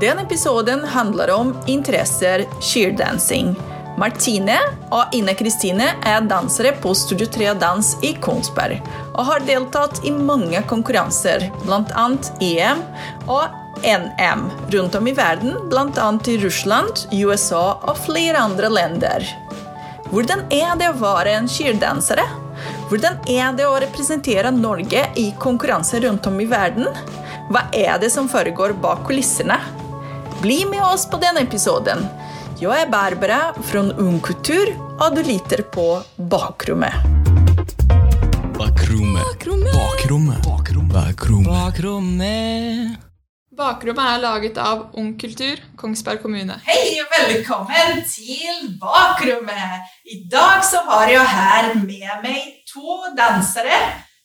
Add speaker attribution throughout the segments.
Speaker 1: Den episoden handler om interesser sheerdancing. Martine og Ine Kristine er dansere på Studio 3 Dans i Kongsberg og har deltatt i mange konkurranser, bl.a. EM og NM rundt om i verden, bl.a. i Russland, USA og flere andre länder. Hvordan er det å være en cheerdansere? Hvordan er det å representere Norge i konkurranser rundt om i verden? Hva er det som foregår bak kulissene? Bli med oss på denne episoden. Jeg er Barbara fra Ung Kultur, og du lytter på Bakrommet.
Speaker 2: Bakrommet. Bakrommet. Bakrommet.
Speaker 3: Bakrommet. Bakrommet er laget av Ung Kultur, Kongsberg kommune.
Speaker 1: Hei og velkommen til Bakrommet! I dag så har jeg her med meg to dansere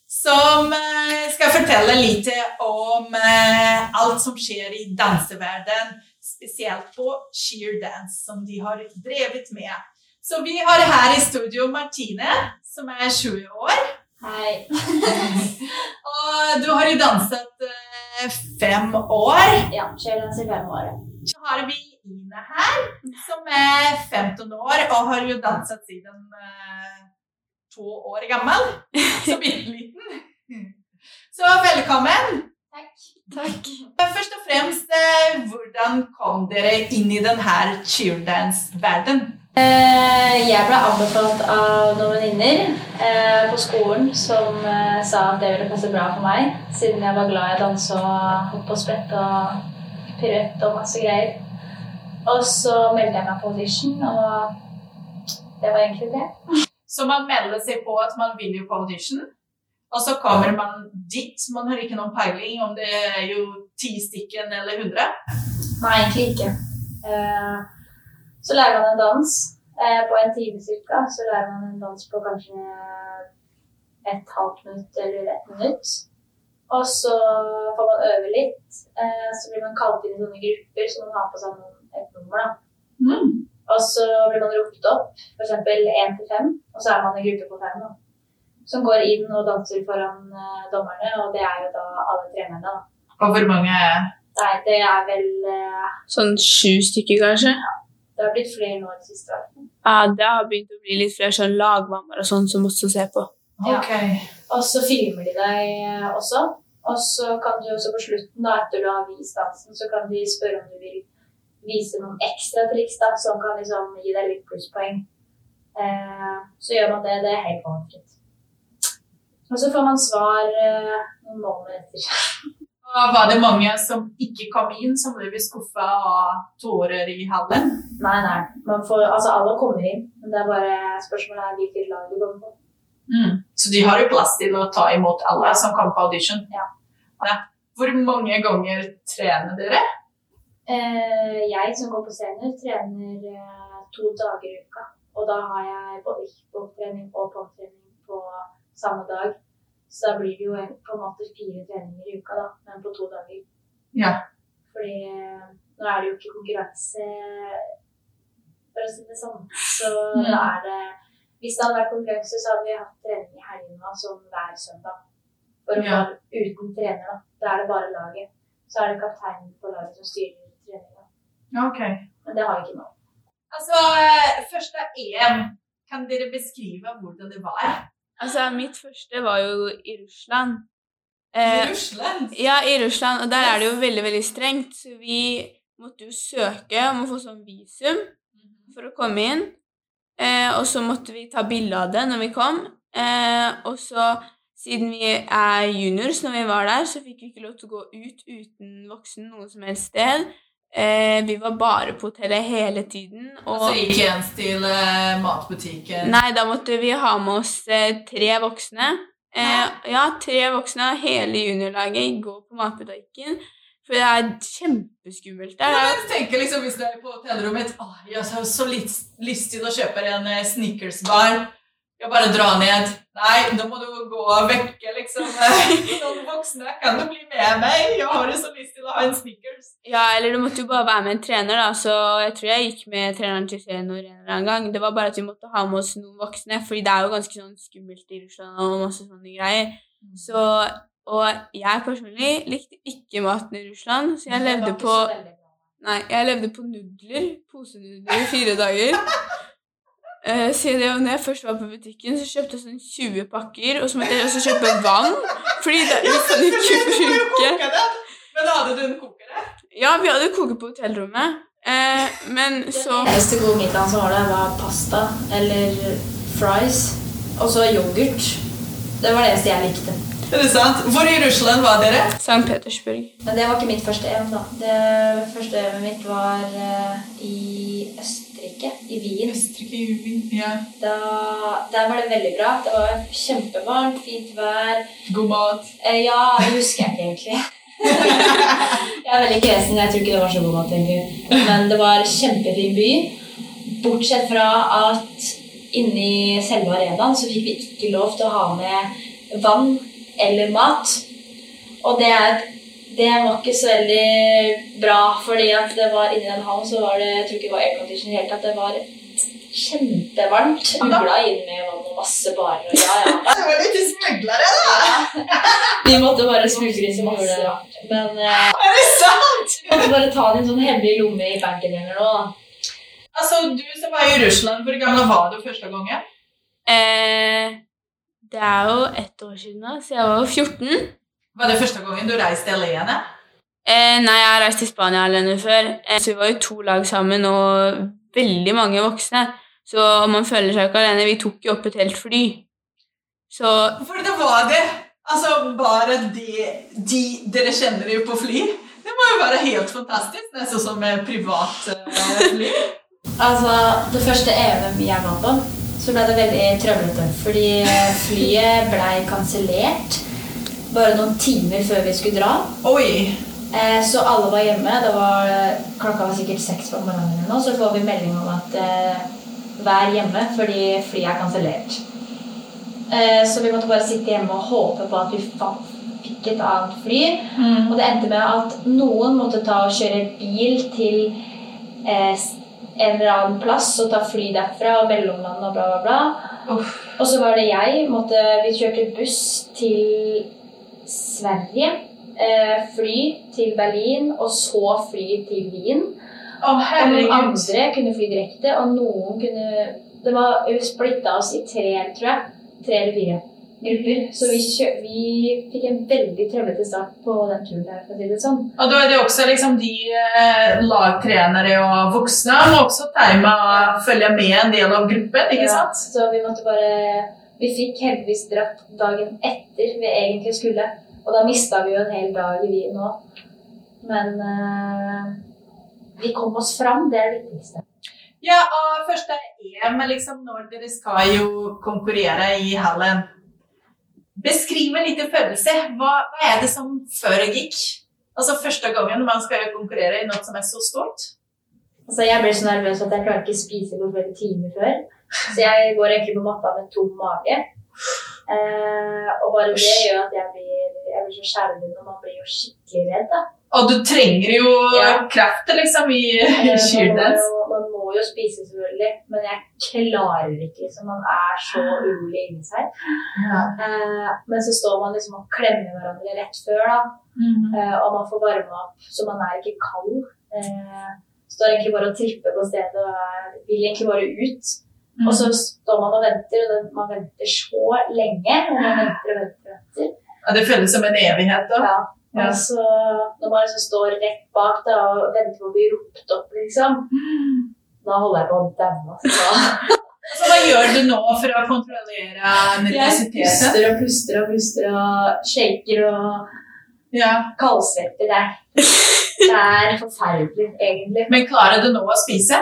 Speaker 1: som eh, skal fortelle litt om eh, alt som skjer i danseverdenen, spesielt på cheerdance, som de har drevet med. Så vi har her i studio Martine, som er 20 år.
Speaker 4: Hei.
Speaker 1: Og du har jo danset eh, fem år.
Speaker 4: Ja, sheerdance i fem år.
Speaker 1: Så har vi Ine her, som er 15 år og har jo danset siden uh, to år gammel. Så bitte liten. Så velkommen.
Speaker 4: Takk.
Speaker 3: Takk.
Speaker 1: Først og fremst, eh, hvordan kom dere inn i denne cheerdance-verdenen?
Speaker 4: Eh, jeg ble anbefalt av noen venninner eh, på skolen som sa at det ville passe bra for meg, siden jeg var glad i å danse og hoppe og sprette og piruett og masse greier. Og så meldte jeg meg på audition, og det var egentlig det.
Speaker 1: Så man melder seg på at man vil jo på audition, og så kommer man dit. Man har ikke noen peiling om det er jo ti stykken eller hundre.
Speaker 4: Nei, egentlig ikke. Eh, så lærer man en dans. Eh, på en time cirka så lærer man en dans på kanskje et halvt minutt eller ett minutt. Og så får man øve litt. Eh, så blir man kalt inn i sånne grupper så man har på seg noen, et nummer. da.
Speaker 1: Mm.
Speaker 4: Og så blir man ropt opp, f.eks. én til fem, og så er man i gruppe på fem. da. Som går inn og danser foran eh, dommerne, og det er jo da alle trenerne. da.
Speaker 1: Og hvor mange
Speaker 4: Nei, det er vel eh,
Speaker 5: Sånn sju stykker, kanskje.
Speaker 4: Det har blitt flere nå i det siste. hvert.
Speaker 5: Ja, det har begynt å bli litt flere sånn lagmammaer og sånn som også ser på.
Speaker 4: Ja. Og så filmer de deg også. Og så kan du også på slutten, da, etter du har vist dansen, så kan de spørre om du vil vise noen ekstra triks da, som kan liksom gi deg litt plusspoeng. Eh, så gjør man det. Det er helt valgfritt. Og så får man svar eh, noen måneder etter.
Speaker 1: Og var det mange som ikke kom inn, som ble skuffa og tårer i hallen?
Speaker 4: Nei, nei. Man får, altså alle kommer inn, men det er bare spørsmålet er hvilket lag du kommer på.
Speaker 1: Mm. Så de har jo plass til å ta imot alle som kommer på audition?
Speaker 4: Ja.
Speaker 1: Ja. Hvor mange ganger trener dere?
Speaker 4: Eh, jeg som går på scener, trener eh, to dager i uka. Og da har jeg både på trening og pop-trening på samme dag. Så da blir det jo en- på en måte fire treninger i uka, da, men på to dager.
Speaker 1: Ja.
Speaker 4: Fordi eh, nå er det jo ikke konkurranse, for å si det sånn. Så
Speaker 1: Mm.
Speaker 4: da er det Hvis det hadde vært konkurranse, så hadde vi hatt trening i helgene som hver søndag. For å
Speaker 1: Ja.
Speaker 4: få uten trener, da. Da er det bare laget. Så er det kapteinen på laget som styrer treninga.
Speaker 1: Okay.
Speaker 4: Men det har vi ikke nå.
Speaker 1: Altså, først første EM, kan dere beskrive hvordan det var?
Speaker 5: Altså, mitt første var jo i Russland.
Speaker 1: I
Speaker 5: Eh,
Speaker 1: Russland?
Speaker 5: ja, i Russland, og der er det jo veldig, veldig strengt, så vi måtte jo søke om å få sånn visum for å komme inn. Eh, og så måtte vi ta bilde av det når vi kom. Eh, og så, siden vi er juniors når vi var der, så fikk vi ikke lov til å gå ut uten voksen noe som helst sted. Eh, vi var bare på hotellet hele tiden. Og
Speaker 1: Altså ikke ens til eh, matbutikken?
Speaker 5: Nei, da måtte vi ha med oss eh, tre voksne. Eh, ja, tre voksne av hele juniorlaget går på matbutikken. For det er kjempeskummelt der.
Speaker 1: Ja,
Speaker 5: Det er-
Speaker 1: men tenk liksom hvis du er på hotellrommet Åh, Jeg har så lyst, lyst til å kjøpe en eh, Snickers-bar. Jeg bare drar ned. Nei, nå må du gå og vekke liksom noen voksne. Kan du bli med meg? Jeg har jo så lyst til å ha en Snickers.
Speaker 5: Ja, eller du måtte jo bare være med en trener, da. Så jeg tror jeg gikk med treneren til senior en eller annen gang. Det var bare at vi måtte ha med oss noen voksne, fordi det er jo ganske sånn skummelt i Russland og masse sånne greier. Så, og jeg personlig likte ikke maten i Russland, så jeg levde på Nei, jeg levde på nudler. Posenudler i fire dager. Eh, så det, når jeg først var på butikken, så kjøpte jeg sånn 20 pakker. Og så måtte jeg også kjøpe vann, fordi det vi kan ikke bruke
Speaker 1: Men hadde du en kokere?
Speaker 5: Ja, vi hadde koke på hotellrommet, eh, men så
Speaker 4: Den eneste gode middagen som var der, var pasta eller fries. Og så yoghurt. Det var det eneste jeg likte.
Speaker 1: Er det sant? Hvor i Russland var dere?
Speaker 5: St. Petersburg.
Speaker 4: Men det var ikke mitt første EM, da. Det første EM-et mitt var uh, i Østerrike, i Wien.
Speaker 1: Ja.
Speaker 4: Da, der var det veldig bra. Det var kjempevarmt, fint vær.
Speaker 1: God mat.
Speaker 4: Eh, ja, det husker jeg ikke egentlig. jeg er veldig kresen. Jeg tror ikke det var så god mat, egentlig. Men det var kjempefin by. Bortsett fra at inni selve arenaen så fikk vi ikke lov til å ha med vann eller mat. Og det, er, det var ikke så veldig bra, fordi at det var inni den hallen så var det jeg tror ikke det var aircondition i det hele tatt. Det var kjempevarmt. Ugla inn med vann og masse barer. Og ja, ja.
Speaker 1: Det var litt smuglere, da!
Speaker 4: Vi måtte bare smugle inn så det rart. Men eh,
Speaker 1: Er det sant?
Speaker 4: vi måtte bare ta det i en sånn hemmelig lomme i bagen eller noe. da.
Speaker 1: Altså, du som var i Russland, hvor gammel var du første gangen?
Speaker 5: Eh, det er jo ett år siden da, så jeg var jo 14.
Speaker 1: Var det første gangen du reiste alene?
Speaker 5: Eh, nei, jeg har reist til Spania alene før. Eh, så vi var jo to lag sammen og veldig mange voksne. Så man føler seg ikke alene. Vi tok jo opp et helt fly. Så
Speaker 1: For det var det. Altså, bare de, de dere kjenner jo på fly. Det må jo være helt fantastisk. Nesten som et privat eh, fly.
Speaker 4: Altså, det første EM jeg var på, så ble det veldig trøblete. Fordi flyet ble kansellert bare noen timer før vi skulle dra.
Speaker 1: Oi.
Speaker 4: Eh, så alle var hjemme. Det var, klokka var sikkert seks på morgenen. nå, Så får vi melding om at eh, vær hjemme fordi flyet er kansellert. Eh, så vi måtte bare sitte hjemme og håpe på at vi fikk et annet fly. Og det endte med at noen måtte ta og kjøre bil til eh, en eller annen plass og ta fly derfra og mellomland og bla, bla, bla.
Speaker 1: Uff.
Speaker 4: Og så var det jeg. Måtte, vi kjørte buss til Sverige. Eh, fly til Berlin, og så fly til Wien.
Speaker 1: Oh,
Speaker 4: Og noen andre kunne fly direkte, og noen kunne Det var splitta oss i tre, tror jeg. Tre eller fire grupper. Så vi, kjø, vi fikk en veldig trøblete start på den turen der, for å si det sånn.
Speaker 1: Og da er det også liksom de eh, lagtrenere og voksne må også time å følge med en del av gruppen, ikke
Speaker 4: Ja,
Speaker 1: sant?
Speaker 4: Så vi måtte bare Vi fikk heldigvis dratt dagen etter vi egentlig skulle. Og da mista vi jo en hel dag i Wien nå. Men uh, vi kom oss fram. Det er det viktigste.
Speaker 1: Ja, og første EM, liksom, når dere skal jo konkurrere i hallen. Beskriv en liten følelse. Hva, hva er det som foregikk? Altså første gangen man skal konkurrere i noe som er så stort.
Speaker 4: Altså, jeg ble så nervøs at jeg klarer ikke å spise på flere timer før. Så jeg går egentlig på matta med tom mage. Eh, og bare det gjør at jeg blir, jeg blir så skjelven, og man blir jo skikkelig redd. da.
Speaker 1: Og du trenger jo
Speaker 4: Ja.
Speaker 1: krefter liksom i
Speaker 4: Eh, man, man må jo spise, selvfølgelig, men jeg klarer ikke. liksom. Man er så urolig inni seg.
Speaker 1: Ja.
Speaker 4: Eh, men så står man liksom og klemmer hverandre rett før, da.
Speaker 1: Mhm.
Speaker 4: Eh, og man får varme opp, så man er ikke kald. Eh, står egentlig bare og tripper på stedet og vil egentlig bare ut. Og så står man og venter, og man venter så lenge. Og man venter og venter og venter.
Speaker 1: Ja, det føles som en evighet da.
Speaker 4: Ja.
Speaker 1: Ja.
Speaker 4: Og så når man liksom står rett bak da, og venter på å bli ropt opp, liksom, da holder jeg på å daue. altså.
Speaker 1: Så hva gjør du nå for å kontrollere
Speaker 4: Jeg puster og puster og puster og shaker og
Speaker 1: Ja.
Speaker 4: kaldsvetter. Det er, det er forferdelig, egentlig.
Speaker 1: Men klarer du nå å spise?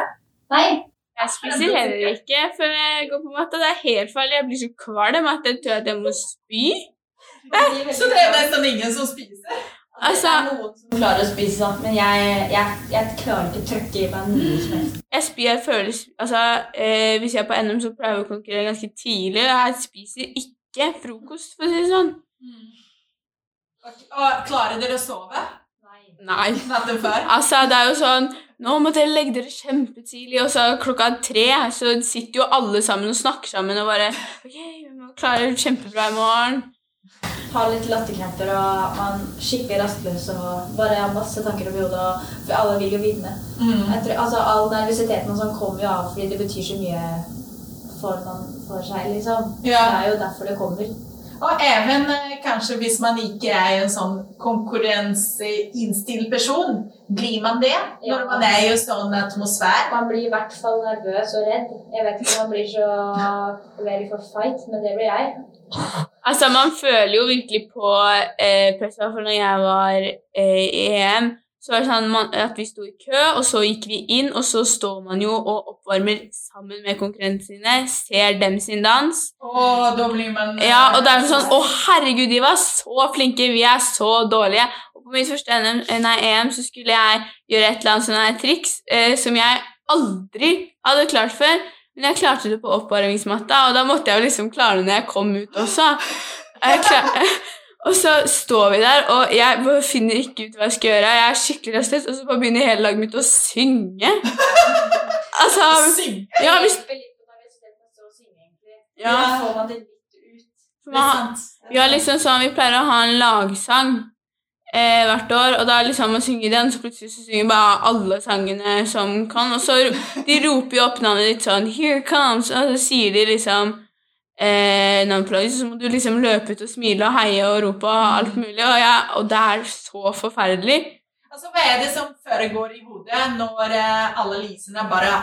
Speaker 4: Nei,
Speaker 5: jeg spiser heller ikke før jeg går på matta. Det er helt farlig. Jeg blir så kvalm at jeg tror at jeg må spy.
Speaker 1: Så det er nesten ingen som spiser?
Speaker 5: Altså,
Speaker 4: det er noen som klarer å spise, sånn, men jeg, jeg, jeg klarer ikke å trykke i meg noe som helst.
Speaker 5: jeg spyr føles Altså, eh, hvis jeg er på NM, så pleier jeg å konkurrere ganske tidlig. og Jeg spiser ikke frokost, for å si det sånn.
Speaker 1: Og klarer dere å sove
Speaker 5: Nei.
Speaker 1: natten før?
Speaker 5: Altså, det er jo sånn Nå må dere legge dere kjempetidlig, og så klokka tre så sitter jo alle sammen og snakker sammen og bare OK, vi må klare det kjempebra i morgen.
Speaker 4: har litt latterkramper og man skikkelig rastløs og bare har masse tanker om hodet. For alle vil jo vinne.
Speaker 1: Mm.
Speaker 4: Jeg tror, altså, all nervøsiteten og sånn kommer jo av fordi det betyr så mye for, man, for seg, liksom.
Speaker 1: Ja.
Speaker 4: Det er jo derfor det kommer.
Speaker 1: Og even eh, kanskje hvis man ikke er en sånn konkurranseinnstilt person, blir man det
Speaker 4: Ja.
Speaker 1: når man er i en sånn atmosfære?
Speaker 4: Man blir i hvert fall nervøs og redd. Jeg vet ikke om man blir så ready for fight, men det blir jeg.
Speaker 5: Altså, man føler jo virkelig på eh, presset, for når jeg var eh, i EM. Så var det sånn at vi sto i kø, og så gikk vi inn, og så står man jo og oppvarmer sammen med konkurrentene sine, ser dem sin dans.
Speaker 1: Åh, da blir man
Speaker 5: Ja, og det er sånn Å, herregud, de var så flinke! Vi er så dårlige. Og på mitt første NM, nei, EM så skulle jeg gjøre et eller annet her triks eh, som jeg aldri hadde klart før. Men jeg klarte det på oppvarmingsmatta, og da måtte jeg jo liksom klare det når jeg kom ut også. Jeg klar, og så står vi der, og jeg finner ikke ut hva jeg skal gjøre. Jeg er skikkelig rastløs, og så bare begynner hele laget mitt å synge. Altså
Speaker 1: Syng.
Speaker 5: Ja, hvis
Speaker 4: synge.
Speaker 5: Ja.
Speaker 4: Får man det litt ut.
Speaker 5: man, Vi har liksom sånn, vi pleier å ha en lagsang eh, hvert år, og da liksom man synger den, så plutselig så synger bare alle sangene som kan, og så de roper jo opp navnet ditt sånn 'Here comes', og så sier de liksom eh, navnet på så må du liksom løpe ut og smile og heie og rope og alt mulig, og, ja, og det er så forferdelig.
Speaker 1: Altså, hva er det som foregår i hodet når eh, alle lysene bare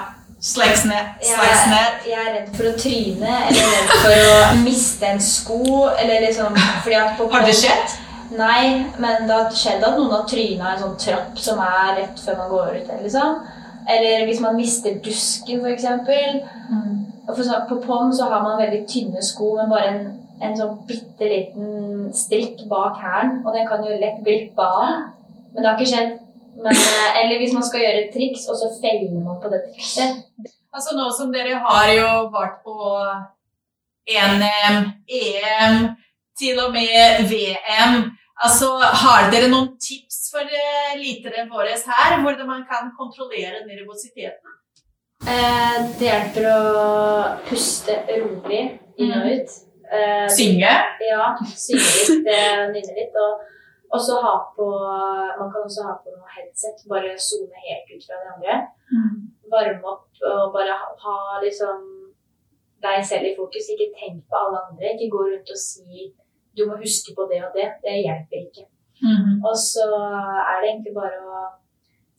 Speaker 1: sleks ned?
Speaker 4: Jeg,
Speaker 1: ned?
Speaker 4: jeg er redd for å tryne, eller redd for å miste en sko, eller liksom fordi at på
Speaker 1: Har det skjedd?
Speaker 4: Nei, men det har skjedd at noen har tryna en sånn trapp som er rett før man går ut. Liksom. Eller hvis man mister dusken, for eksempel. For på POM så har man veldig tynne sko, men bare en, en sånn bitte liten strikk bak hælen. Og den kan jo lett glippe av. Men det har ikke skjedd. Men, eh, eller hvis man skal gjøre et triks, og så feiler man på det trikset.
Speaker 1: Altså nå som dere har jo vært på NM, EM, til og med VM. Altså, har dere noen tips for uh, lytterne våre her, hvordan man kan kontrollere nervøsiteten?
Speaker 4: Eh, det hjelper å puste rolig inn og ut. Eh,
Speaker 1: Synge?
Speaker 4: Ja, synge litt, eh, nynne litt. Og også ha på Man kan også ha på noe headset, bare sone helt ut fra det andre. Varme opp og bare ha, ha liksom deg selv i fokus. Ikke tenk på alle andre. Ikke gå rundt og si du må huske på det og det. Det hjelper ikke. Og så er det egentlig bare å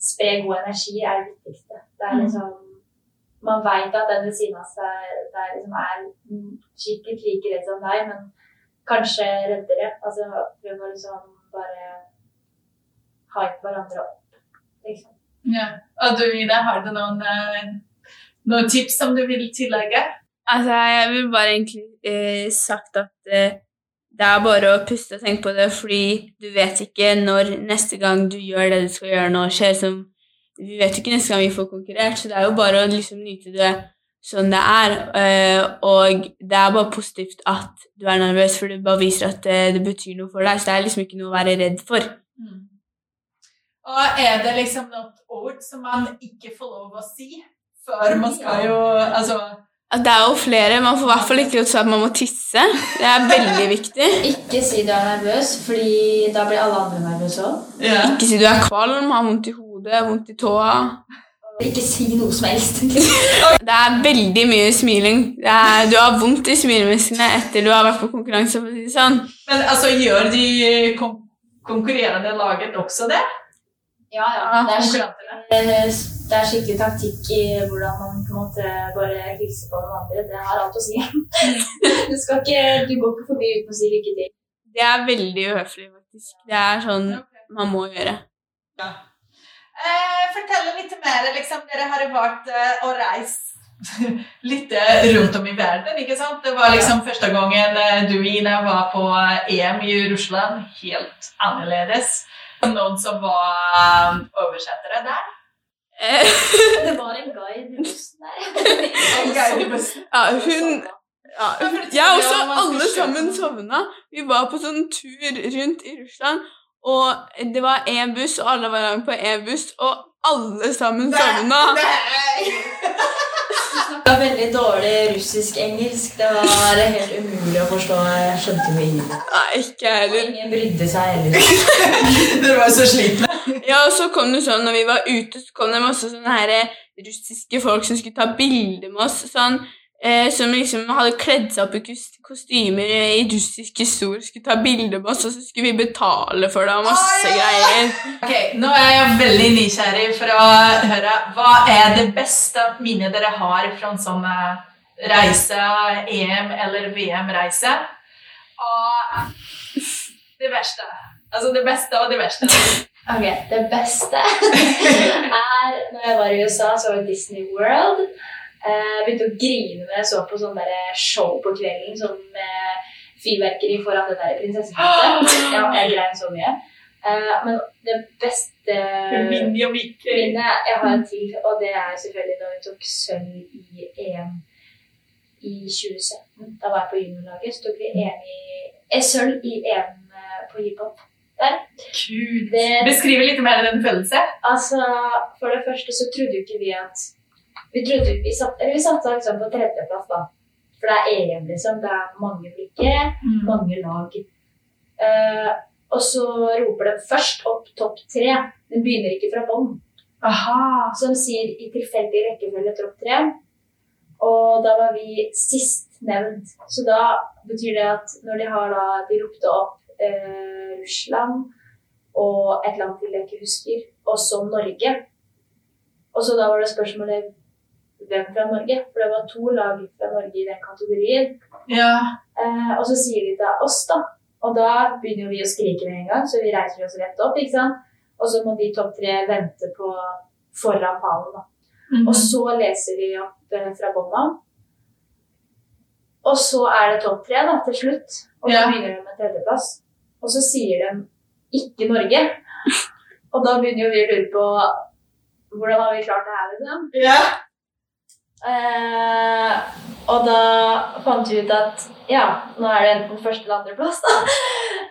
Speaker 4: spre god energi er det viktigste. Det er liksom Man veit at den ved siden av seg det er liksom er sikkert like redd som deg, men kanskje reddere. Altså prøv å liksom bare hype hverandre opp. Liksom.
Speaker 1: Ja. Og du Ida, har du noen, eh, noen tips som du vil tillegge?
Speaker 5: Altså, jeg vil bare egentlig eh, sagt at eh, det er bare å puste og tenke på det, fordi du vet ikke når neste gang du gjør det du skal gjøre nå, skjer som Vi vet ikke neste gang vi får konkurrert, så det er jo bare å liksom nyte det sånn det er. Eh, og det er bare positivt at du er nervøs, for det bare viser at det, det betyr noe for deg. Så det er liksom ikke noe å være redd for.
Speaker 1: Og er det liksom noe ord som man ikke får lov å si før man skal jo Altså
Speaker 5: Det er jo flere. Man får i hvert fall ikke lov til at man må tisse. Det er veldig viktig.
Speaker 4: Ikke si du er nervøs, fordi da blir alle andre nervøse òg.
Speaker 1: ja.
Speaker 5: Ikke si du er kvalm, har vondt i hodet, vondt i tåa.
Speaker 4: Ikke si noe som helst.
Speaker 5: Det er veldig mye smiling. Det er, du har vondt i smilemusklene etter du har vært på konkurranse. for å si det sånn.
Speaker 1: Men altså, gjør de kon konkurrerende laget også det?
Speaker 4: Ja, ja. Det er, skikkelig, det er skikkelig taktikk i hvordan man på en måte bare hilser på den andre. Det har alt å si. Du, skal ikke, du går ikke forbi uten å si lykke til.
Speaker 5: Det er veldig uhøflig, faktisk. Det er sånn man må gjøre.
Speaker 1: Ja. Eh, fortell litt mer. Liksom, dere har vært eh, og reist litt eh, rundt om i verden, ikke sant? Det var liksom første gangen eh, du, Ina, var på eh, EM i Russland. Helt annerledes. Noen som var eh, oversettere der?
Speaker 5: Eh,
Speaker 4: Det var en guide i bussen der.
Speaker 1: En guide i bussen.
Speaker 5: ja, hun ja, Jeg også. Alle sammen sovna. Vi var på sånn tur rundt i Russland, og det var én buss, og alle var på én buss, og alle sammen sovna.
Speaker 1: Nei, Nei!
Speaker 4: snakka veldig dårlig russisk-engelsk. Det var helt umulig å forstå. Jeg skjønte jo ingenting.
Speaker 5: Nei, ikke heller.
Speaker 4: Ingen brydde seg heller.
Speaker 1: Dere var jo så slitne.
Speaker 5: Ja, og så kom det sånn, når vi var ute, så kom det masse sånne her russiske folk som skulle ta bilder med oss. Sånn, eh, som liksom hadde kledd seg opp i kostymer i russisk historie, skulle ta bilder med oss, og så skulle vi betale for det og masse greier.
Speaker 1: Ok, Nå er jeg veldig nysgjerrig for å høre hva er det beste minnet dere har fra en sånn eh, reise, EM- eller VM-reise? Og det verste. Altså det beste og det verste.
Speaker 4: Ok, Det beste er Når jeg var i USA, så var det Disney World. Eh, Jeg begynte å grine når jeg så på sånn der show på kvelden som med fyrverkeri foran det der prinsessehuset. Ja, jeg grein så mye. Eh, Men det beste minnet jeg har til, og det er selvfølgelig da vi tok sølv i EM i 2017. Da var jeg på juniorlaget, så tok vi i, eh, sølv i EM på hiphop der.
Speaker 1: Kult.
Speaker 4: Det-
Speaker 1: Beskriv litt mer den følelsen.
Speaker 4: Altså, For det første så trodde jo ikke vi at Vi trodde vi satt, eller vi satte liksom på tredjeplass, da. For det er EM, liksom. Det er mange flikker, mange lag. Uh, og så roper de først opp topp tre. Den begynner ikke fra bånn.
Speaker 1: Aha.
Speaker 4: Som sier i tilfeldig rekkefølge topp tre. Og da var vi sist nevnt. Så da betyr det at når de har da De ropte opp eh, Russland og et land til jeg ikke husker, og så Norge. Og så da var det spørsmålet hvem fra Norge? For det var to lag fra Norge i den kategorien.
Speaker 1: Ja.
Speaker 4: Eh, og så sier de til oss, da. Og da begynner vi å skrike med en gang, så vi reiser oss rett opp. ikke sant? Og så må de topp tre vente på foran pallen. da.
Speaker 1: Mhm.
Speaker 4: Og så leser vi opp eh, fra bånn av. Og så er det topp tre da, til slutt. Og så
Speaker 1: Ja.
Speaker 4: begynner de med tredjeplass. Og så sier de ikke Norge. Og da begynner jo vi å lure på hvordan har vi klart det her, liksom.
Speaker 1: Ja.
Speaker 4: Eh, og da fant vi ut at ja, nå er det enten første eller andreplass, da.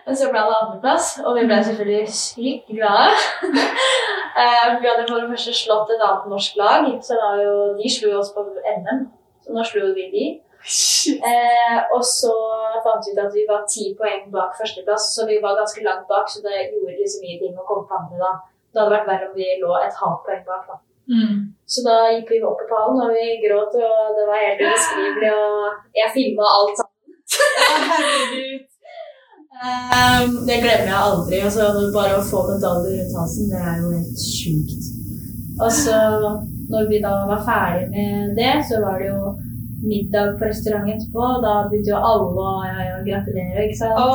Speaker 4: Men så ble det andreplass, og vi ble selvfølgelig sykt glade. eh, vi hadde for det første slått et annet norsk lag, så jo, de slo oss på NM. Så nå slo vi de. Eh, og så fant vi ut at vi var ti poeng bak førsteplass, så vi var ganske langt bak, så det gjorde liksom ingenting å komme på andre da. Det hadde vært verre om vi lå et halvt poeng bak. da.
Speaker 1: Mm.
Speaker 4: Så da gikk vi opp på pallen, og vi gråt, og det var helt ubeskrivelig. Og jeg filma alt sammen. Um, det glemmer jeg aldri. Altså, bare å få medaljer rundt halsen, det er jo helt sjukt. Og så, når vi da var ferdig med det, så var det jo middag på restaurant etterpå. Da begynte jo alle å ja, ja, gratulere, ikke sant.
Speaker 1: Å,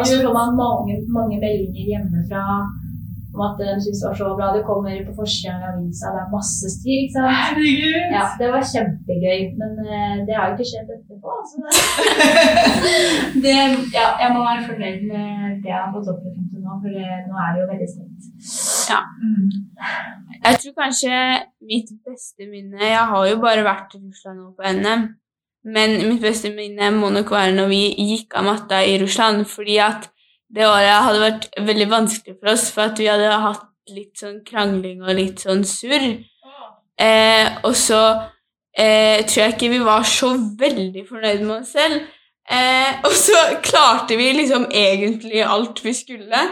Speaker 4: Og så får man mange, mange meldinger hjemmefra om at de syntes det var så bra. Det kommer på forsiden av avisa, det er masse styr, ikke sant.
Speaker 1: Herregud.
Speaker 4: Ja, det var kjempegøy, men eh, det har jo ikke skjedd etterpå. Så det, det, ja, jeg må være fornøyd med det jeg har fått oppleve til nå, for det, nå er det jo veldig snilt.
Speaker 1: Ja.
Speaker 5: Jeg tror kanskje mitt beste minne Jeg har jo bare vært i Russland nå på NM. Men mitt beste minne må nok være når vi gikk av matta i Russland. Fordi at det året hadde vært veldig vanskelig for oss, for at vi hadde hatt litt sånn krangling og litt sånn surr. Eh, og så eh, tror jeg ikke vi var så veldig fornøyd med oss selv. Eh, og så klarte vi liksom egentlig alt vi skulle.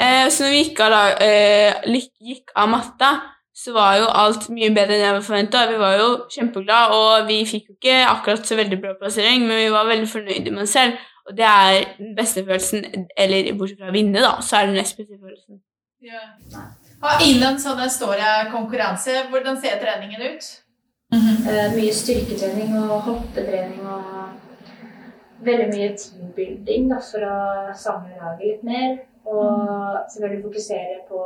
Speaker 5: Eh, så når vi gikk av, da, eh, gikk av matta, så var jo alt mye bedre enn jeg hadde forventa. Vi var jo kjempeglade, og vi fikk jo ikke akkurat så veldig bra plassering, men vi var veldig fornøyde med oss selv. Og det er den beste følelsen, eller bortsett fra å vinne, da, så er det den nest beste følelsen.
Speaker 1: Ja. Og innen sånne store konkurranse, hvordan ser treningen ut?
Speaker 4: Eh, mye styrketrening og hoppetrening og veldig mye teambuilding da, for å samle laget litt mer. Og selvfølgelig fokusere på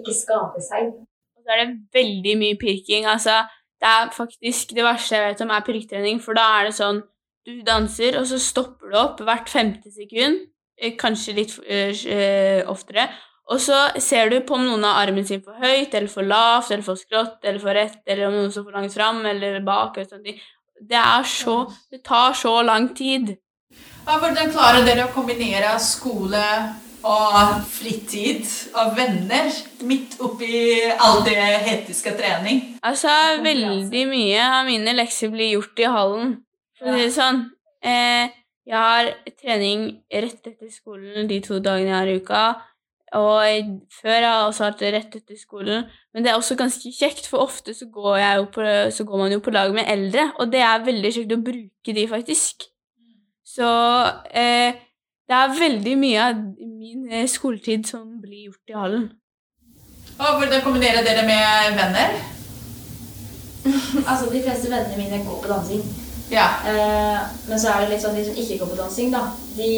Speaker 4: ikke skade seg.
Speaker 5: Og så er det veldig mye pirking. Altså, det er faktisk det verste jeg vet om, er pirketrening, for da er det sånn du danser, og så stopper du opp hvert femte sekund, eh, kanskje litt eh, oftere, og så ser du på om noen har armen sin for høyt, eller for lavt, eller for skrått, eller for rett, eller om noen står for langt fram, eller bak, eller sånne ting. Det er så Det tar så lang tid.
Speaker 1: Ja, hvordan klarer dere å kombinere skole og fritid og venner midt oppi all det hetiske trening?
Speaker 5: Altså, veldig mye av mine lekser blir gjort i hallen, for å si det sånn. Eh, jeg har trening rett etter skolen de to dagene jeg har i uka. Og før har jeg også hatt det rett etter skolen. Men det er også ganske kjekt, for ofte så går, jeg jo på, så går man jo på lag med eldre, og det er veldig kjekt å bruke de, faktisk. Så eh, det er veldig mye av min eh, skoletid som blir gjort i hallen.
Speaker 1: Og hvordan kombinerer dere med venner?
Speaker 4: Altså, de fleste vennene mine går på dansing.
Speaker 1: Ja.
Speaker 4: Eh, men så er det litt sånn de som ikke går på dansing, da. De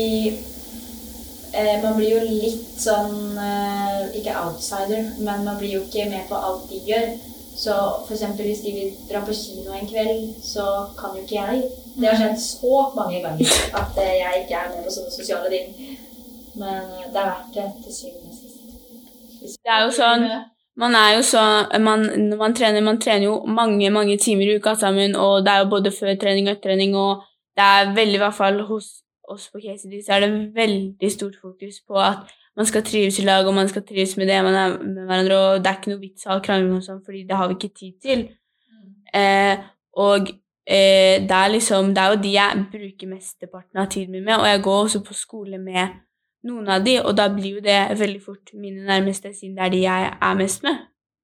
Speaker 4: eh, Man blir jo litt sånn eh, Ikke outsider, men man blir jo ikke med på alt de gjør. Så for eksempel hvis de vil dra på kino en kveld, så kan jo ikke jeg. Det har skjedd så mange ganger at eh, jeg ikke er med på sånne sosiale ting. Men det er verdt det til syvende og sist.
Speaker 5: Det er jo sånn Man er jo så man, Når man trener, man trener jo mange, mange timer i uka sammen, og det er jo både før trening og etter trening, og det er veldig, i hvert fall hos oss på KCD, så er det veldig stort fokus på at man skal trives i lag, og man skal trives med det man er med hverandre, og det er ikke noe vits i å ha krangling og sånn, fordi det har vi ikke tid til. Eh, og eh, det er liksom Det er jo de jeg bruker mesteparten av tiden min med, og jeg går også på skole med noen av de, og da blir jo det veldig fort mine nærmeste, siden det er de jeg er mest med.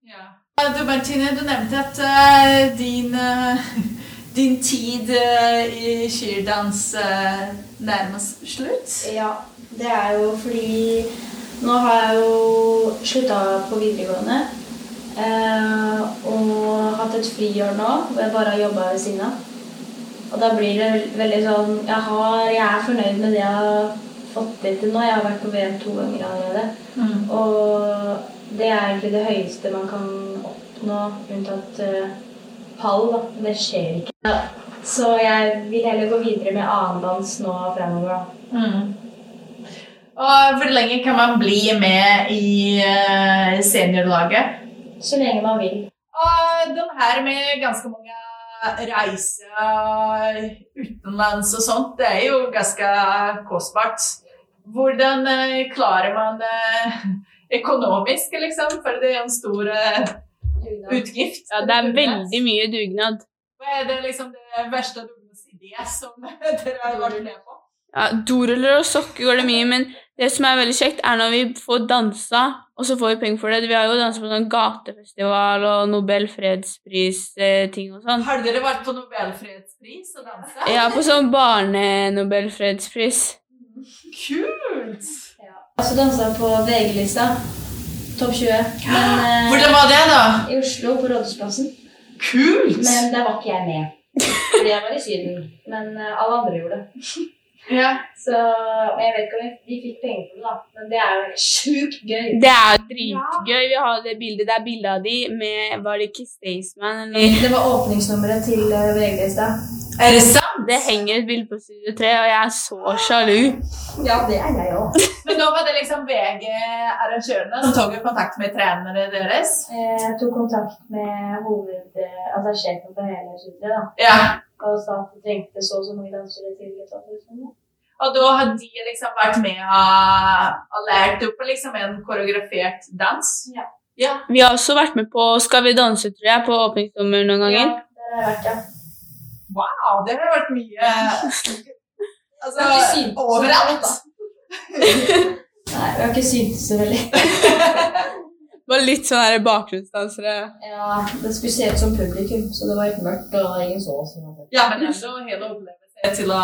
Speaker 1: Ja. Du Martine, du nevnte at uh, din, uh, din tid uh, i skirdans uh, nærmer seg slutt.
Speaker 4: Ja, det er jo fordi nå har jeg jo slutta på videregående. Eh, og hatt et friår nå hvor jeg bare har jobba ved siden av. Og da blir det veldig sånn jeg, har, jeg er fornøyd med det jeg har fått til til nå. Jeg har vært på VM to ganger allerede.
Speaker 1: Mm.
Speaker 4: Og det er egentlig det høyeste man kan oppnå, unntatt uh, pall. da. Det skjer ikke. Ja. Så jeg vil heller gå videre med annendans nå fremover. da.
Speaker 1: Mm. Og hvor lenge kan man bli med i uh, seniorlaget?
Speaker 4: Så lenge man vil.
Speaker 1: Og den her med ganske mange reiser utenlands og sånt, det er jo ganske kostbart. Hvordan eh, klarer man det økonomisk, liksom? For det er en stor eh, utgift.
Speaker 5: Ja, det er veldig mye dugnad.
Speaker 1: Hva er det liksom det verste dugnadsidé som dere har vært med på?
Speaker 5: Ja, Doruller og sokker går det mye, men det som er veldig kjekt, er når vi får dansa, og så får vi penger for det. Vi har jo dansa på sånn gatefestival og Nobel fredspris-ting og sånn.
Speaker 1: Har dere vært på Nobelfredspris og dansa?
Speaker 5: Ja, på sånn barne-Nobelfredspris.
Speaker 1: Kult!
Speaker 4: Og så dansa jeg på VG-lista. Topp 20. Men eh,
Speaker 1: Hvordan var det, da?
Speaker 4: i Oslo, på Rådhusplassen.
Speaker 1: Kult!
Speaker 4: Men der var ikke jeg med. Fordi jeg var i Syden. Men eh, alle andre gjorde det.
Speaker 1: Ja.
Speaker 4: Så og jeg vet ikke om vi- fikk penger for det, da. Men det er jo sjukt gøy.
Speaker 5: Det er dritgøy. Vi har det bildet. Det er bilde av de med Var det ikke Staysman eller
Speaker 4: Det var åpningsnummeret til VG i stad.
Speaker 1: Er det sant?
Speaker 5: Det henger et bilde på Studio 3, og jeg er så sjalu.
Speaker 4: Ja, det er jeg òg.
Speaker 1: Men nå var det liksom VG-arrangørene som tok kontakt med trenere deres?
Speaker 4: Jeg tok kontakt med hoved... eh, Altså sjefen på hele studiet, da.
Speaker 1: Ja.
Speaker 4: Og sa at de trengte så og så mange dansere til 2000.
Speaker 1: Og da har de liksom vært med og, lært opp liksom en koreografert dans?
Speaker 4: Ja.
Speaker 1: Ja.
Speaker 5: Vi har også vært med på Skal vi danse, tror jeg, på åpningsdommer noen ganger.
Speaker 4: Ja, det har jeg vært, ja.
Speaker 1: Wow, det har vært mye Altså, overalt.
Speaker 4: Nei, vi har ikke syntes så veldig.
Speaker 5: Var litt sånn her bakgrunnsdansere.
Speaker 4: Ja, Det skulle se ut som publikum, så det var ikke mørkt og ingen så oss.
Speaker 1: Ja, men ändå hele opplevelsen til å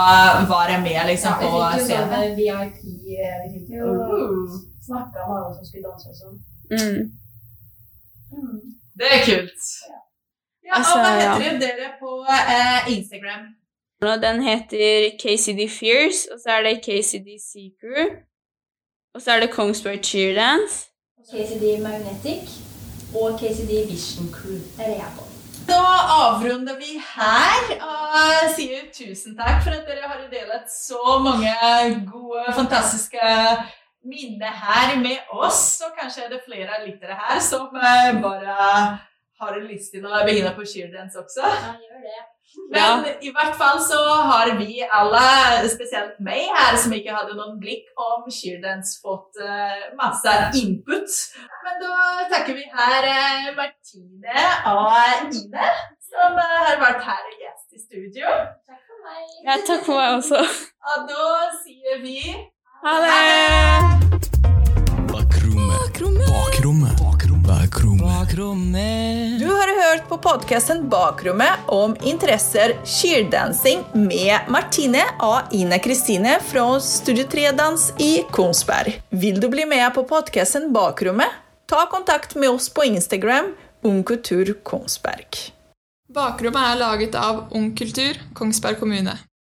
Speaker 1: være med liksom,
Speaker 4: Ja, vi
Speaker 1: på
Speaker 4: fikk jo
Speaker 1: scenen.
Speaker 4: sånn VIP eh, Vi fikk jo
Speaker 1: mm.
Speaker 4: snakka med alle som skulle danse og sånn.
Speaker 5: Mm.
Speaker 4: Mm.
Speaker 1: det er kult. Ja,
Speaker 5: Altså,
Speaker 1: og hva
Speaker 5: ja.
Speaker 1: dere på eh, Instagram?
Speaker 5: Den heter KCD Fierce, og så er det KCD Seeker. Og så er det Kongsberg Cheerdance.
Speaker 4: KCD Magnetic og KCD Vision Crew. Det er jeg på.
Speaker 1: Da avrunder vi her og sier tusen takk for at dere har delt så mange gode, fantastiske minner her med oss. Og kanskje er det flere lyttere her som eh, bare har lyst til å begynne på skirdance også.
Speaker 4: Ja, gjør det.
Speaker 1: Men i hvert fall så har vi alle, spesielt meg her, som ikke hadde noen blikk om Sheerdance, fått eh, masse input. Men da takker vi her eh, Martine og Ine, som eh, har vært her og gjest i studio.
Speaker 4: Takk for meg.
Speaker 5: Ja, takk for meg også.
Speaker 1: Og da sier vi
Speaker 5: Ha det!
Speaker 1: På podkasten Bakrommet om interesser sheerdancing med Martine og Ine Kristine fra Studio 3-dans i Kongsberg. Vil du bli med på podkasten Bakrommet? Ta kontakt med oss på Instagram Ungkultur Kongsberg.
Speaker 3: Bakrommet er laget av Ung Kultur, Kongsberg kommune.